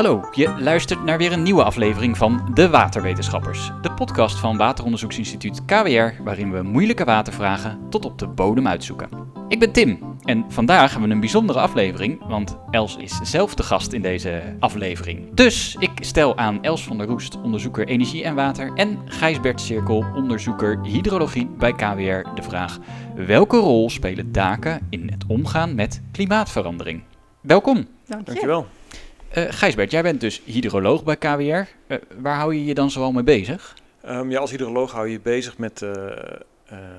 Hallo, je luistert naar weer een nieuwe aflevering van De Waterwetenschappers, de podcast van Wateronderzoeksinstituut KWR, waarin we moeilijke watervragen tot op de bodem uitzoeken. Ik ben Tim en vandaag hebben we een bijzondere aflevering, want Els is zelf de gast in deze aflevering. Dus ik stel aan Els van der Roest, onderzoeker energie en water, en Gijsbert Cirkel, onderzoeker hydrologie bij KWR, de vraag: welke rol spelen daken in het omgaan met klimaatverandering? Welkom. Dank je. Dankjewel. Uh, Gijsbert, jij bent dus hydroloog bij KWR. Uh, waar hou je je dan zoal mee bezig? Um, ja, als hydroloog hou je je bezig met uh,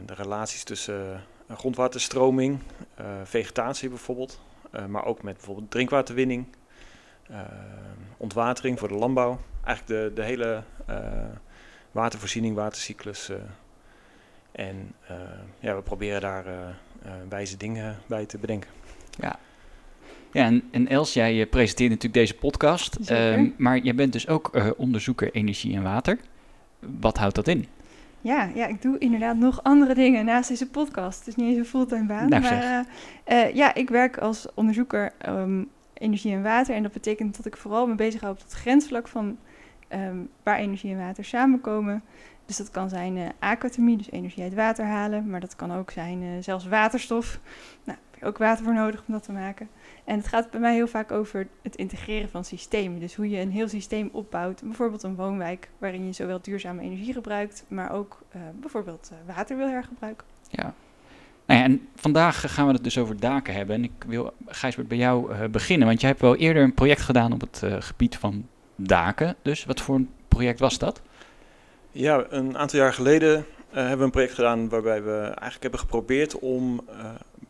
de relaties tussen grondwaterstroming, vegetatie bijvoorbeeld, maar ook met bijvoorbeeld drinkwaterinning, ontwatering voor de landbouw. Eigenlijk de, de hele watervoorziening, watercyclus. en ja, we proberen daar wijze dingen bij te bedenken. Ja, ja, en, en Els, jij presenteert natuurlijk deze podcast, uh, maar jij bent dus ook uh, onderzoeker energie en water. Wat houdt dat in? Ja, ja, ik doe inderdaad nog andere dingen naast deze podcast. Het is niet eens een fulltime baan, nou, maar uh, ja, ik werk als onderzoeker um, energie en water. En dat betekent dat ik vooral me bezig hou op het grensvlak van um, waar energie en water samenkomen. Dus dat kan zijn uh, dus energie uit water halen, maar dat kan ook zijn zelfs waterstof. Nou, heb je ook water voor nodig om dat te maken. En het gaat bij mij heel vaak over het integreren van systemen. Dus hoe je een heel systeem opbouwt. Bijvoorbeeld een woonwijk waarin je zowel duurzame energie gebruikt, maar ook uh, bijvoorbeeld uh, water wil hergebruiken. Ja. Nou ja, en vandaag gaan we het dus over daken hebben. En ik wil, Gijsbert, bij jou uh, beginnen. Want jij hebt wel eerder een project gedaan op het gebied van daken. Dus wat voor een project was dat? Ja, een aantal jaar geleden hebben we een project gedaan waarbij we eigenlijk hebben geprobeerd om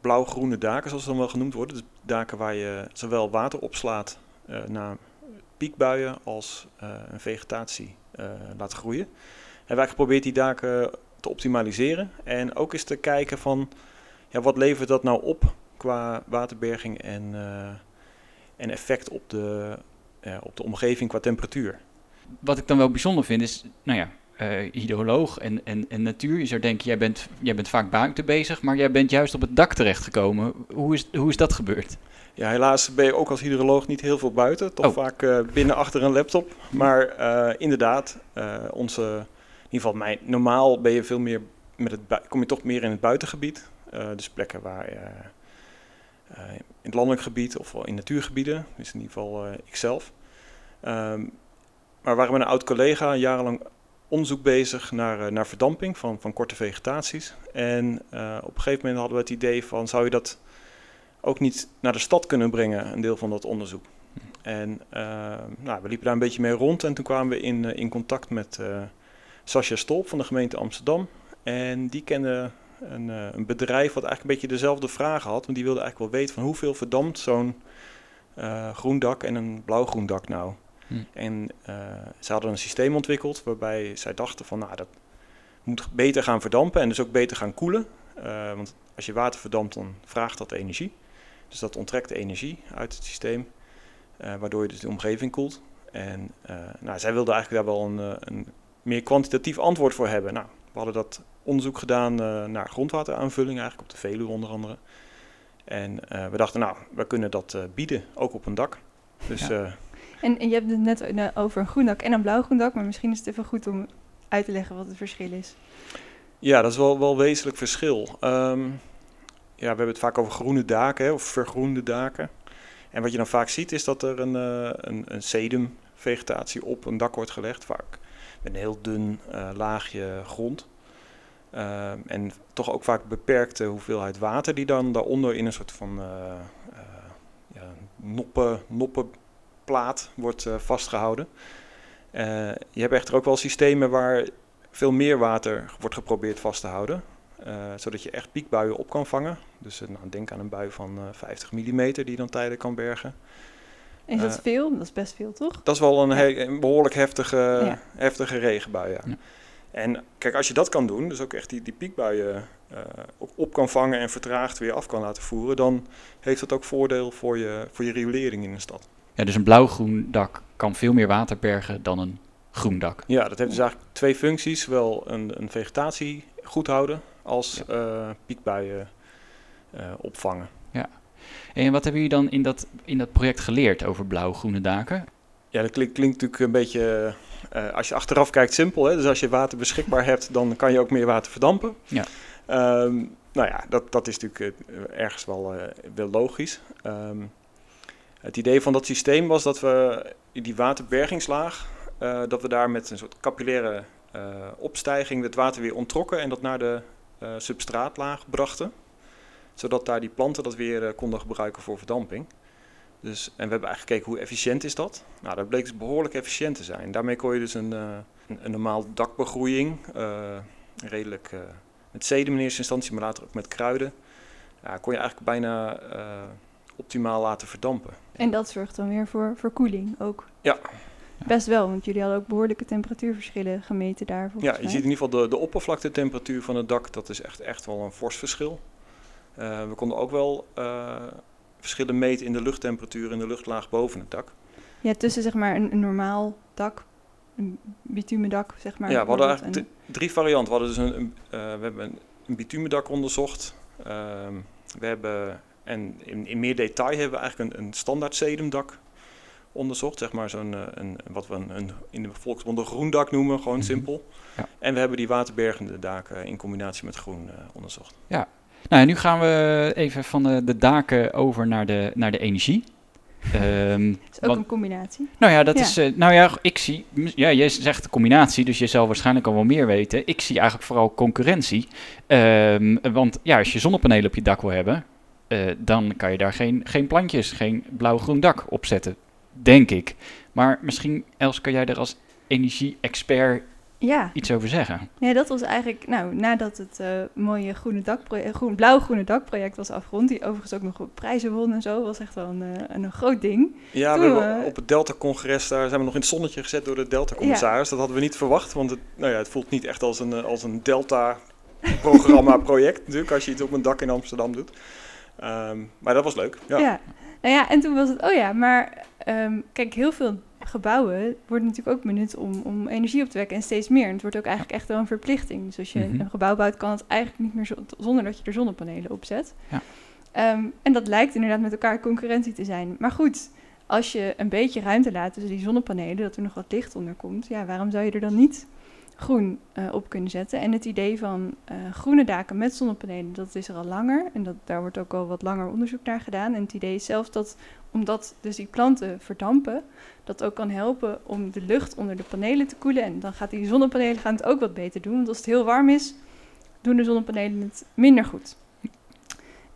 blauw-groene daken, zoals ze dan wel genoemd worden. Dus daken waar je zowel water opslaat uh, na piekbuien als uh, een vegetatie uh, laat groeien. En wij geprobeerd die daken te optimaliseren en ook eens te kijken van ja, wat levert dat nou op qua waterberging en, en effect op de, op de omgeving qua temperatuur. Wat ik dan wel bijzonder vind is, nou ja, hydroloog en, en, en natuur. Je zou denken, jij bent, jij bent vaak buiten bezig, maar jij bent juist op het dak terechtgekomen. Hoe is, hoe is dat gebeurd? Ja, helaas ben je ook als hydroloog niet heel veel buiten. Toch oh. vaak uh, binnen achter een laptop. Maar uh, inderdaad, onze, in ieder geval mijn, normaal ben je veel meer met het kom je toch meer in het buitengebied. dus plekken waar in het landelijk gebied of in natuurgebieden, dus in ieder geval ikzelf. Um, maar waren met een oud collega jarenlang onderzoek bezig naar, uh, naar verdamping van, van korte vegetaties. En uh, op een gegeven moment hadden we het idee van, zou je dat ook niet naar de stad kunnen brengen, een deel van dat onderzoek? En uh, nou, we liepen daar een beetje mee rond en toen kwamen we in, in contact met Sascha Stolp van de gemeente Amsterdam. En die kende een, een, bedrijf wat eigenlijk een beetje dezelfde vragen had, want die wilde eigenlijk wel weten van hoeveel verdampt zo'n groen dak en een blauw-groen dak nou. Hm. En uh, ze hadden een systeem ontwikkeld waarbij zij dachten van nou dat moet beter gaan verdampen en dus ook beter gaan koelen. Uh, want als je water verdampt dan vraagt dat energie. Dus dat onttrekt energie uit het systeem, uh, waardoor je dus de omgeving koelt. En nou, zij wilden eigenlijk daar wel een, een, meer kwantitatief antwoord voor hebben. Nou, we hadden dat onderzoek gedaan naar grondwateraanvulling, eigenlijk op de Veluwe onder andere. En we dachten, nou, we kunnen dat bieden, ook op een dak. Dus ja. En, en, je hebt het net over een groen dak en een blauw groen dak, maar misschien is het even goed om uit te leggen wat het verschil is. Ja, dat is wel, wel wezenlijk verschil. Um, ja, we hebben het vaak over groene daken of vergroende daken. En wat je dan vaak ziet is dat er een, uh, een, een sedumvegetatie op een dak wordt gelegd, vaak met een heel dun uh, laagje grond. Uh, en toch ook vaak beperkte hoeveelheid water die dan daaronder in een soort van ja, noppen, noppen plaat wordt uh, vastgehouden. Uh, je hebt echter ook wel systemen waar veel meer water wordt geprobeerd vast te houden. Uh, zodat je echt piekbuien op kan vangen. Dus nou, denk aan een bui van 50 mm die je dan tijdelijk kan bergen. En is dat veel? Dat is best veel, toch? Dat is wel een, ja. een behoorlijk heftige, ja. heftige regenbui, ja. ja. En kijk, als je dat kan doen, dus ook echt die, die piekbuien uh, op, op, kan vangen en vertraagd weer af kan laten voeren, dan heeft dat ook voordeel voor je, voor je riolering in een stad. Ja, dus een blauw-groen dak kan veel meer water bergen dan een groen dak. Ja, dat heeft dus eigenlijk twee functies. Zowel een, een vegetatie goed houden als ja. uh, piekbuien uh, opvangen. Ja. En wat hebben jullie dan in dat, in dat project geleerd over blauw-groene daken? Ja, dat klinkt, klinkt natuurlijk een beetje, uh, als je achteraf kijkt, simpel. Hè? Dus als je water beschikbaar hebt, dan kan je ook meer water verdampen. Ja. Um, nou ja, dat, dat is natuurlijk ergens wel, wel logisch. Um, het idee van dat systeem was dat we die waterbergingslaag, uh, dat we daar met een soort capillaire opstijging het water weer onttrokken en dat naar de substraatlaag brachten. Zodat daar die planten dat weer konden gebruiken voor verdamping. Dus, en we hebben eigenlijk gekeken hoe efficiënt is dat. Nou, dat bleek dus behoorlijk efficiënt te zijn. Daarmee kon je dus een, uh, een, een normaal dakbegroeiing, uh, redelijk uh, met zeden in eerste instantie, maar later ook met kruiden, ja, kon je eigenlijk bijna optimaal laten verdampen. En dat zorgt dan weer voor verkoeling ook? Ja. Best wel, want jullie hadden ook behoorlijke temperatuurverschillen gemeten daar. Ja, je ziet in ieder geval de, de oppervlaktetemperatuur van het dak, dat is echt, echt wel een fors verschil. we konden ook wel verschillen meten in de luchttemperatuur en de luchtlaag boven het dak. Ja, tussen zeg maar een, een normaal dak, een bitumendak, zeg maar. Ja, we hadden eigenlijk drie varianten. We, hadden dus een, uh, we hebben een, een bitumendak onderzocht. Uh, we hebben, en in, in meer detail hebben we eigenlijk een, een standaard sedumdak onderzocht. Zeg maar zo'n, uh, een, wat we een, een, in de volksmond een groen dak noemen, gewoon mm -hmm. simpel. Ja. En we hebben die waterbergende daken in combinatie met groen uh, onderzocht. Ja, nou, nu gaan we even van de, de daken over naar de, naar de energie. Um, is ook een combinatie. Nou ja, dat ja. is. Uh, nou ja, ik zie. Ja, jij zegt combinatie, dus je zal waarschijnlijk al wel meer weten. Ik zie eigenlijk vooral concurrentie. Um, want ja, als je zonnepanelen op je dak wil hebben, uh, dan kan je daar geen, geen plantjes, geen blauw-groen dak op zetten. Denk ik. Maar misschien, Els, kan jij er als energie-expert ja. iets over zeggen? Ja, dat was eigenlijk, nou, nadat het uh, mooie groene dakproject, groen, blauw-groene dakproject was afgerond, die overigens ook nog prijzen won en zo, was echt wel een, een, een groot ding. Ja, Toen, we hebben op het Delta-congres, daar zijn we nog in het zonnetje gezet door de Delta-commissaris. Ja. Dat hadden we niet verwacht, want het, nou ja, het voelt niet echt als een, als een Delta-programma-project natuurlijk, als je iets op een dak in Amsterdam doet. Um, maar dat was leuk, ja. ja. Nou ja, en toen was het, oh ja, maar um, kijk, heel veel gebouwen wordt natuurlijk ook benut om, om energie op te wekken en steeds meer. En het wordt ook eigenlijk echt wel een verplichting. Dus als je mm -hmm. een gebouw bouwt, kan het eigenlijk niet meer zo, zonder dat je er zonnepanelen op zet. Ja. Um, en dat lijkt inderdaad met elkaar concurrentie te zijn. Maar goed, als je een beetje ruimte laat tussen die zonnepanelen, dat er nog wat licht onder komt, ja, waarom zou je er dan niet groen uh, op kunnen zetten? En het idee van uh, groene daken met zonnepanelen, dat is er al langer. En dat, daar wordt ook al wat langer onderzoek naar gedaan. En het idee is zelfs dat omdat dus die planten verdampen, dat ook kan helpen om de lucht onder de panelen te koelen. En dan gaat die zonnepanelen gaan het ook wat beter doen. Want als het heel warm is, doen de zonnepanelen het minder goed.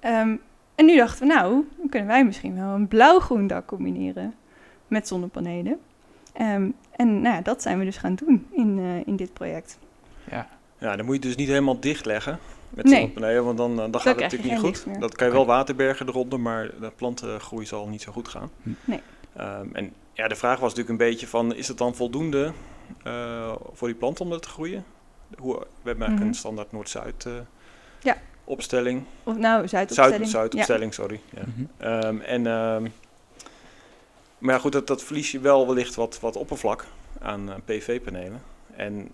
Um, en nu dachten we, nou, dan kunnen wij misschien wel een blauw-groen dak combineren met zonnepanelen. Um, en nou ja, dat zijn we dus gaan doen in, uh, in dit project. Ja. ja, dan moet je dus niet helemaal dichtleggen met nee. zonnepanelen, want dan, dan gaat het natuurlijk niet goed. Dat kan je wel waterbergen eronder, maar de plantengroei zal niet zo goed gaan. Nee. Um, en ja, de vraag was natuurlijk een beetje van, is het dan voldoende uh, voor die plant om dat te groeien? Hoe, we hebben eigenlijk mm -hmm. een standaard Noord-Zuid uh, ja. opstelling. Of nou, Zuidopstelling. Zuid, Zuidopstelling, ja. sorry. Ja. Mm -hmm. um, en, um, maar ja, goed, dat, dat verlies je wel wellicht wat, wat oppervlak aan uh, PV-panelen. En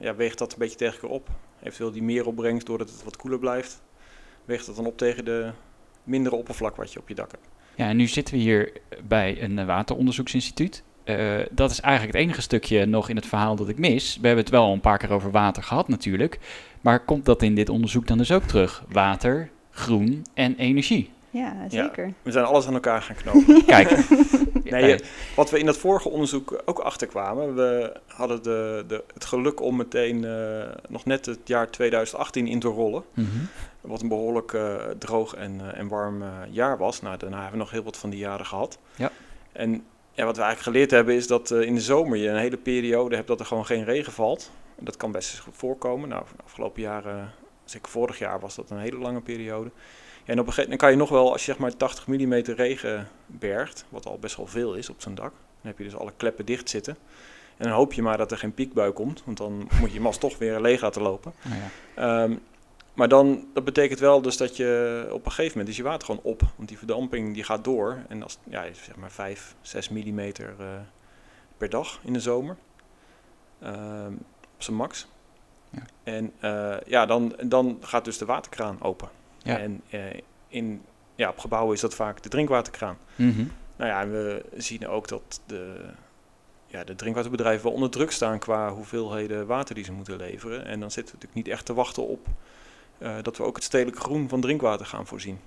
ja, weegt dat een beetje tegen elkaar op. Eventueel die meer opbrengst doordat het wat koeler blijft. Weegt dat dan op tegen de mindere oppervlak wat je op je dak hebt. Ja, en nu zitten we hier bij een wateronderzoeksinstituut. Uh, dat is eigenlijk het enige stukje nog in het verhaal dat ik mis. We hebben het wel een paar keer over water gehad natuurlijk. Maar komt dat in dit onderzoek dan dus ook terug? Water, groen en energie. Ja, zeker. Ja, we zijn alles aan elkaar gaan knopen. Kijk. Nee, wat we in dat vorige onderzoek ook achterkwamen, we hadden de, de, het geluk om meteen uh, nog net het jaar 2018 in te rollen. Mm -hmm. Wat een behoorlijk uh, droog en, uh, en warm jaar was. Nou, daarna hebben we nog heel wat van die jaren gehad. Ja. En ja, wat we eigenlijk geleerd hebben is dat in de zomer je een hele periode hebt dat er gewoon geen regen valt. En dat kan best eens goed voorkomen. Nou, de afgelopen jaren, zeker vorig jaar, was dat een hele lange periode. En op een gegeven moment kan je nog wel, als je zeg maar 80 mm regen bergt, wat al best wel veel is op zo'n dak, dan heb je dus alle kleppen dicht zitten. En dan hoop je maar dat er geen piekbui komt, want dan moet je mas toch weer leeg laten lopen. Oh ja. um, maar dan, dat betekent wel dus dat je op een gegeven moment is je water gewoon op. Want die verdamping die gaat door. En als, ja, zeg maar 5, 6 mm uh, per dag in de zomer. Uh, op zijn max. Ja. En uh, ja, dan, dan gaat dus de waterkraan open. Ja. En uh, in, ja, op gebouwen is dat vaak de drinkwaterkraan. Mm -hmm. nou ja, we zien ook dat de, ja, de drinkwaterbedrijven wel onder druk staan qua hoeveelheden water die ze moeten leveren. En dan zitten we natuurlijk niet echt te wachten op uh, dat we ook het stedelijk groen van drinkwater gaan voorzien.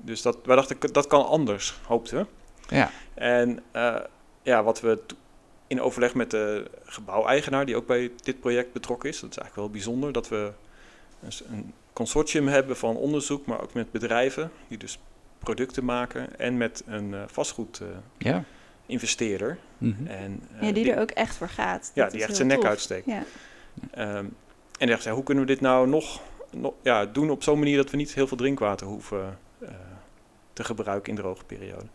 Dus dat, wij dachten, dat kan anders, hoopten we. Ja. En uh, ja, wat we in overleg met de gebouweigenaar, die ook bij dit project betrokken is, dat is eigenlijk wel bijzonder, dat we een consortium hebben van onderzoek, maar ook met bedrijven die dus producten maken en met een uh, vastgoed ja. investeerder. Mhm. en, ja, die, er ook echt voor gaat. Ja, Dat die echt zijn nek tof. uitsteekt. Ja. Ehm, en dacht, ja, hoe kunnen we dit nou nog, nog ja, doen op zo'n manier dat we niet heel veel drinkwater hoeven uh, te gebruiken in droge periode.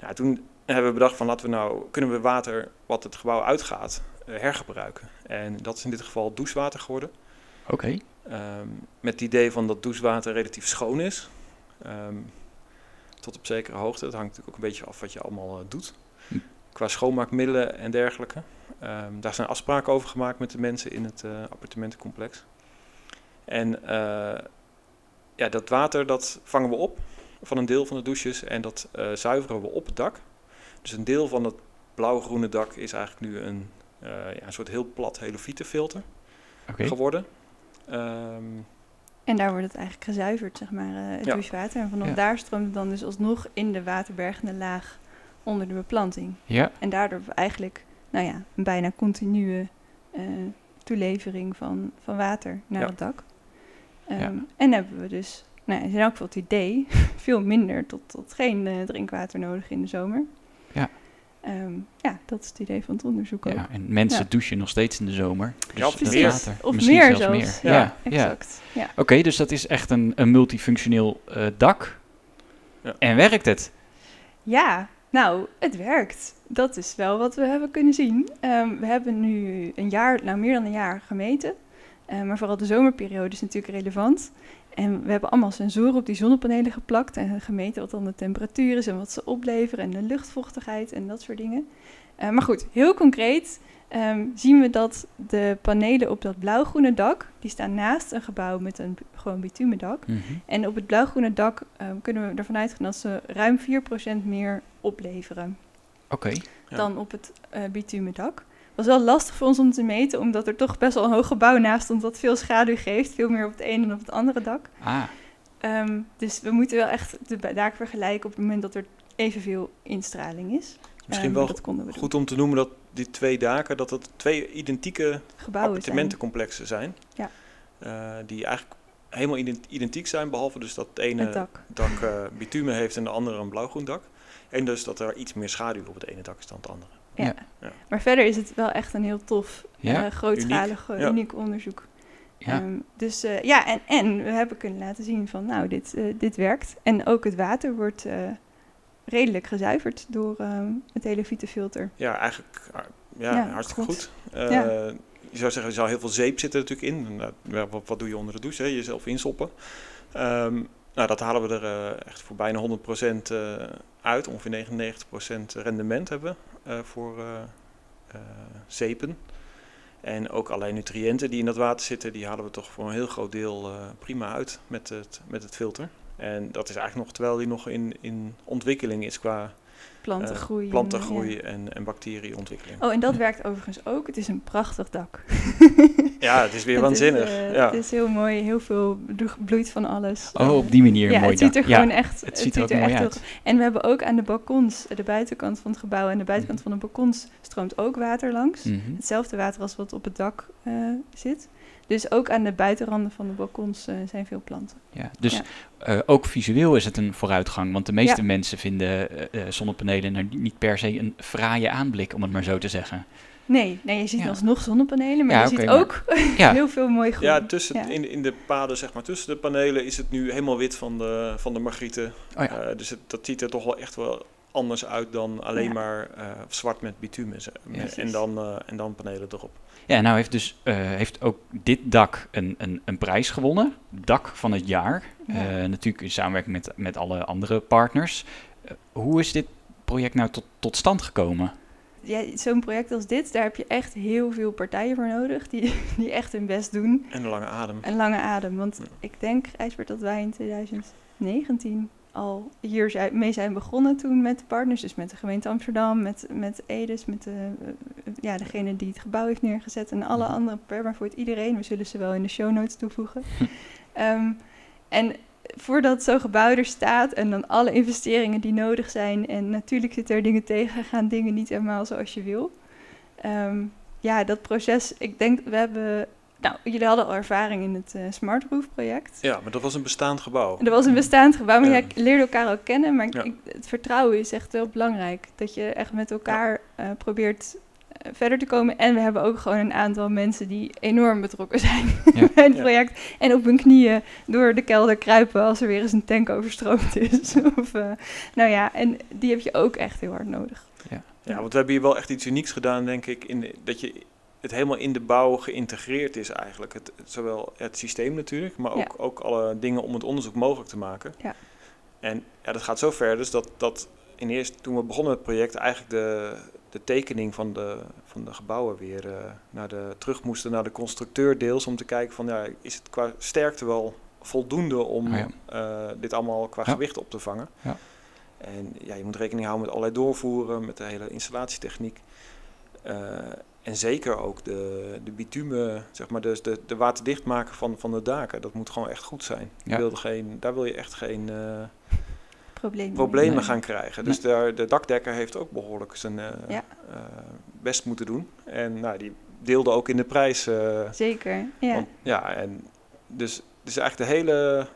Nou, toen hebben we bedacht van laten we nou, kunnen we water wat het gebouw uitgaat uh, hergebruiken. En dat is in dit geval douchewater geworden. Oké. Okay. Um, met het idee van dat douchewater relatief schoon is. Um, tot op zekere hoogte. Dat hangt natuurlijk ook een beetje af wat je allemaal uh, doet. Hm. Qua schoonmaakmiddelen en dergelijke. Um, daar zijn afspraken over gemaakt met de mensen in het uh, appartementencomplex. En uh, ja, dat water dat vangen we op van een deel van de douches en dat zuiveren we op het dak. Dus een deel van het blauw-groene dak is eigenlijk nu een, ja, een soort heel plat helofietenfilter okay. geworden. Um, en daar wordt het eigenlijk gezuiverd, zeg maar, uh, het Ja. douchewater. En vanaf Ja. daar stroomt het dan dus alsnog in de waterbergende laag onder de beplanting. Ja. En daardoor hebben we eigenlijk, nou ja, een bijna continue eh, toelevering van, van water naar Ja. het dak. Ehm, Ja. En hebben we dus, nou ja, in elk geval het idee, veel minder tot, tot geen eh, drinkwater nodig in de zomer. Ja. Ehm, ja, dat is het idee van het onderzoek ook. ja. En mensen Ja. douchen nog steeds in de zomer. Dus Ja, meer. water- Of misschien meer zelfs zelfs. meer. Ja, Ja, ja. Exact. Ja. Oké, dus dat is echt een, een multifunctioneel eh, dak. Ja. En werkt het? Ja, nou, het werkt. Dat is wel wat we hebben kunnen zien. Ehm, we hebben nu een jaar, nou meer dan een jaar gemeten. Eh, maar vooral de zomerperiode is natuurlijk relevant. En we hebben allemaal sensoren op die zonnepanelen geplakt en gemeten wat dan de temperatuur is en wat ze opleveren en de luchtvochtigheid en dat soort dingen. Eh, maar goed, heel concreet ehm, zien we dat de panelen op dat blauwgroene dak, die staan naast een gebouw met een gewoon bitumen dak. Mhm. En op het blauwgroene dak ehm, kunnen we ervan uitgaan dat ze ruim 4% meer opleveren Oké. Dan op het eh bitumen dak. Was wel lastig voor ons om te meten, omdat er toch best wel een hoog gebouw naast stond dat veel schaduw geeft. Veel meer op het ene dan op het andere dak. Ah, Ehm, dus we moeten wel echt de daken vergelijken op het moment dat er evenveel instraling is. Misschien Ehm, wel dat konden we doen. Goed om te noemen dat die twee daken, dat het twee identieke gebouwen zijn. appartementencomplexen zijn. Ja. Eh, die eigenlijk helemaal ident- identiek zijn, behalve dus dat het ene Het dak. dak eh, bitumen heeft en de andere een blauwgroen dak. En dus dat er iets meer schaduw op het ene dak is dan het andere. Ja. Ja. Ja. Maar verder is het wel echt een heel tof, Ja, eh, grootschalig, uniek. eh, Ja. uniek onderzoek. ja. Ehm, dus eh, ja, en, en we hebben kunnen laten zien van, nou, dit, eh, dit werkt. En ook het water wordt eh, redelijk gezuiverd door ehm, het helofietenfilter. Ja, eigenlijk ja, Ja, hartstikke goed. Eh, Ja. Je zou zeggen, er zou heel veel zeep zitten natuurlijk in. En, ja, wat, wat doe je onder de douche? Hè? Jezelf insoppen. Ehm, nou, dat halen we er echt voor bijna 100% eh, uit. Ongeveer 99% rendement hebben we, voor eh, eh, zeepen. En ook allerlei nutriënten die in dat water zitten, die halen we toch voor een heel groot deel eh, prima uit met het, met het filter. En dat is eigenlijk nog terwijl die nog in, in ontwikkeling is qua Plantengroei. eh, en, plantengroei ja. en, en bacterieontwikkeling. Oh, en dat werkt overigens ook. Het is een prachtig dak. Ja, het is weer Het waanzinnig. Is, eh, ja. Het is heel mooi, heel veel blo- bloeit van alles. Oh, op die manier. ja, mooi het ziet er dak. gewoon ja. echt, het ziet er ook mooi echt heel uit. En we hebben ook aan de balkons, de buitenkant van het gebouw en de buitenkant Mhm. van de balkons stroomt ook water langs. Mhm. Hetzelfde water als wat op het dak eh, zit. Dus ook aan de buitenranden van de balkons eh, zijn veel planten. Ja, dus Ja. eh, ook visueel is het een vooruitgang. Want de meeste Ja. mensen vinden eh, eh, zonnepanelen nou niet per se een fraaie aanblik, om het maar zo te zeggen. Nee, nee je ziet Ja. alsnog zonnepanelen, maar Ja, je ziet maar- ook Ja, heel veel mooi groen. Ja, tussen, Ja. In, in de paden, zeg maar, tussen de panelen is het nu helemaal wit van de, van de margrieten. Oh ja. Eh, dus het, dat ziet er toch wel echt wel anders uit dan alleen Ja. maar eh, zwart met bitumen. en, dan, eh, en dan panelen erop. ja nou heeft dus eh, heeft ook dit dak een, een, een prijs gewonnen. Dak van het jaar. Ja. Eh, natuurlijk in samenwerking met, met alle andere partners. Hoe is dit project nou tot, tot stand gekomen? ja, zo'n project als dit, daar heb je echt heel veel partijen voor nodig die, die echt hun best doen. En een lange adem. Een lange adem. Want Ja. ik denk, IJsbert, dat wij in 2019 al hier zijn, mee zijn begonnen toen met de partners. Dus met de gemeente Amsterdam, met, met Edes, met de, uh, ja, degene die het gebouw heeft neergezet en alle andere permafoort, iedereen. We zullen ze wel in de show notes toevoegen. um, en voordat zo'n gebouw er staat en dan alle investeringen die nodig zijn. En natuurlijk zitten er dingen tegen, gaan dingen niet helemaal zoals je wil. Um, ja, dat proces, ik denk, we hebben nou, jullie hadden al ervaring in het uh, Smart Roof project. Ja, maar dat was een bestaand gebouw. Dat was een bestaand gebouw, maar ja. je leerde elkaar ook kennen. Maar ik, het vertrouwen is echt heel belangrijk. Dat je echt met elkaar uh, probeert verder te komen. En we hebben ook gewoon een aantal mensen die enorm betrokken zijn ja. bij het project. En op hun knieën door de kelder kruipen als er weer eens een tank overstroomd is. of, nou ja, en die heb je ook echt heel hard nodig. Ja. ja, want we hebben hier wel echt iets unieks gedaan, denk ik. In de, dat je het helemaal in de bouw geïntegreerd is eigenlijk. Het, zowel het systeem natuurlijk, maar ook, ook alle dingen om het onderzoek mogelijk te maken. Ja. En ja, dat gaat zo ver dus dat, dat in eerst, toen we begonnen met het project, eigenlijk de, de tekening van de, van de gebouwen weer uh, naar de, terug moesten naar de constructeur deels om te kijken van ja, is het qua sterkte wel voldoende om oh uh, dit allemaal qua ja. gewicht op te vangen. Ja. En ja, je moet rekening houden met allerlei doorvoeren, met de hele installatietechniek. Uh, en zeker ook de, de bitumen, zeg maar, dus de, de waterdicht maken van, van de daken. Dat moet gewoon echt goed zijn. Ja. Je geen, daar wil je echt geen problemen, problemen nee. gaan krijgen. Dus daar, de dakdekker heeft ook behoorlijk zijn uh, ja. uh, best moeten doen. En nou, die deelde ook in de prijs. zeker, ja. Want, ja, en dus, dus eigenlijk de hele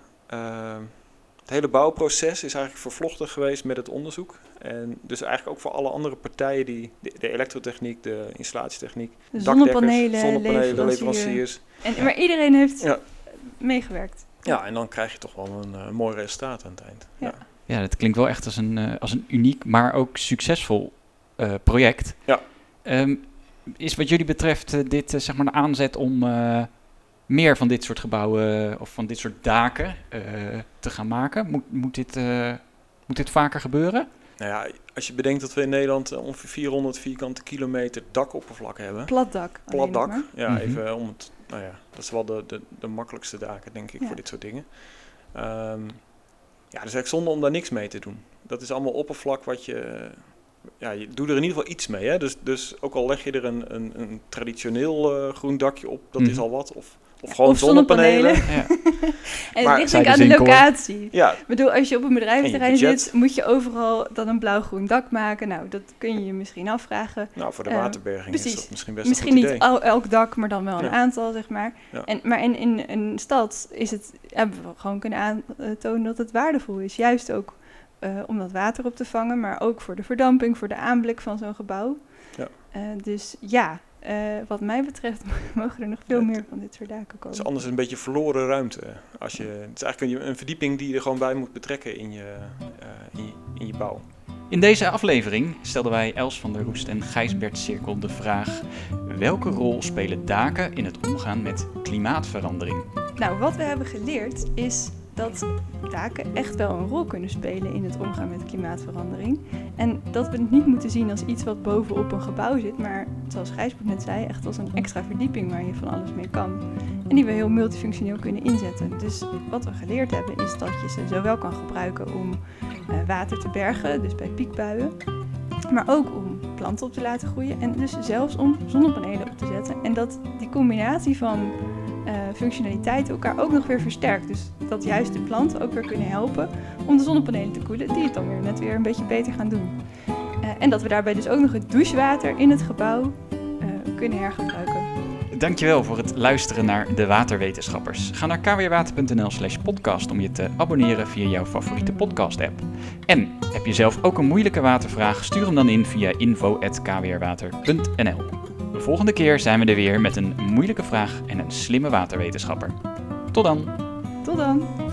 het hele bouwproces is eigenlijk vervlochten geweest met het onderzoek. En dus eigenlijk ook voor alle andere partijen die de, de elektrotechniek, de installatietechniek, de zonnepanelen, zonnepanelen leveranciers. En, Maar iedereen heeft ja. meegewerkt. Ja, en dan krijg je toch wel een uh, mooi resultaat aan het eind. Ja. ja. Ja, dat klinkt wel echt als een, uh, als een uniek, maar ook succesvol uh, project. Ja. Um, is wat jullie betreft dit zeg maar een aanzet om meer van dit soort gebouwen of van dit soort daken uh, te gaan maken? Moet, moet, dit, uh, moet dit vaker gebeuren? Nou ja, als je bedenkt dat we in Nederland ongeveer 400 vierkante kilometer dakoppervlak hebben. Plat dak. Plat dak, ja, mm -hmm. even om het, nou ja, dat is wel de, de, de makkelijkste daken, denk ik, ja. voor dit soort dingen. Um, ja, dus eigenlijk zonde om daar niks mee te doen. Dat is allemaal oppervlak wat je, ja, je doet er in ieder geval iets mee. Hè? Dus, dus ook al leg je er een, een, een traditioneel uh, groen dakje op, dat mm -hmm. is al wat. Of of gewoon of zonnepanelen. zonnepanelen. Ja. en maar, het ligt aan de locatie. Ja. Ik bedoel, als je op een bedrijventerrein zit, moet je overal dan een blauw-groen dak maken. Nou, dat kun je je misschien afvragen. Nou, voor de uh, waterberging precies. is dat misschien best Misschien niet elk dak, maar dan wel een ja. aantal, zeg maar. Ja. En, maar in, in een stad is het, hebben we gewoon kunnen aantonen dat het waardevol is. Juist ook uh, om dat water op te vangen, maar ook voor de verdamping, voor de aanblik van zo'n gebouw. Ja. Uh, dus ja, uh, wat mij betreft mogen er nog veel ja, meer van dit soort daken komen. Het is anders een beetje verloren ruimte. Als je, het is eigenlijk een, een verdieping die je er gewoon bij moet betrekken in je, uh, in, je, in je bouw. In deze aflevering stelden wij Els van der Roest en Gijsbert Cirkel de vraag: welke rol spelen daken in het omgaan met klimaatverandering? Nou, wat we hebben geleerd is dat daken echt wel een rol kunnen spelen in het omgaan met klimaatverandering. En dat we het niet moeten zien als iets wat bovenop een gebouw zit, maar zoals Gijsbert net zei, echt als een extra verdieping waar je van alles mee kan. En die we heel multifunctioneel kunnen inzetten. Dus wat we geleerd hebben is dat je ze zowel kan gebruiken om uh, water te bergen, dus bij piekbuien, maar ook om planten op te laten groeien en dus zelfs om zonnepanelen op te zetten. En dat die combinatie van functionaliteit elkaar ook nog weer versterkt. Dus dat juist de planten ook weer kunnen helpen om de zonnepanelen te koelen, die het dan weer net weer een beetje beter gaan doen. Uh, en dat we daarbij dus ook nog het douchewater in het gebouw uh, kunnen hergebruiken. Dankjewel voor het luisteren naar de Waterwetenschappers. Ga naar kwwater.nl slash podcast om je te abonneren via jouw favoriete podcast app. En heb je zelf ook een moeilijke watervraag? Stuur hem dan in via info.kwrwater.nl De volgende keer zijn we er weer met een moeilijke vraag en een slimme waterwetenschapper. Tot dan! Tot dan!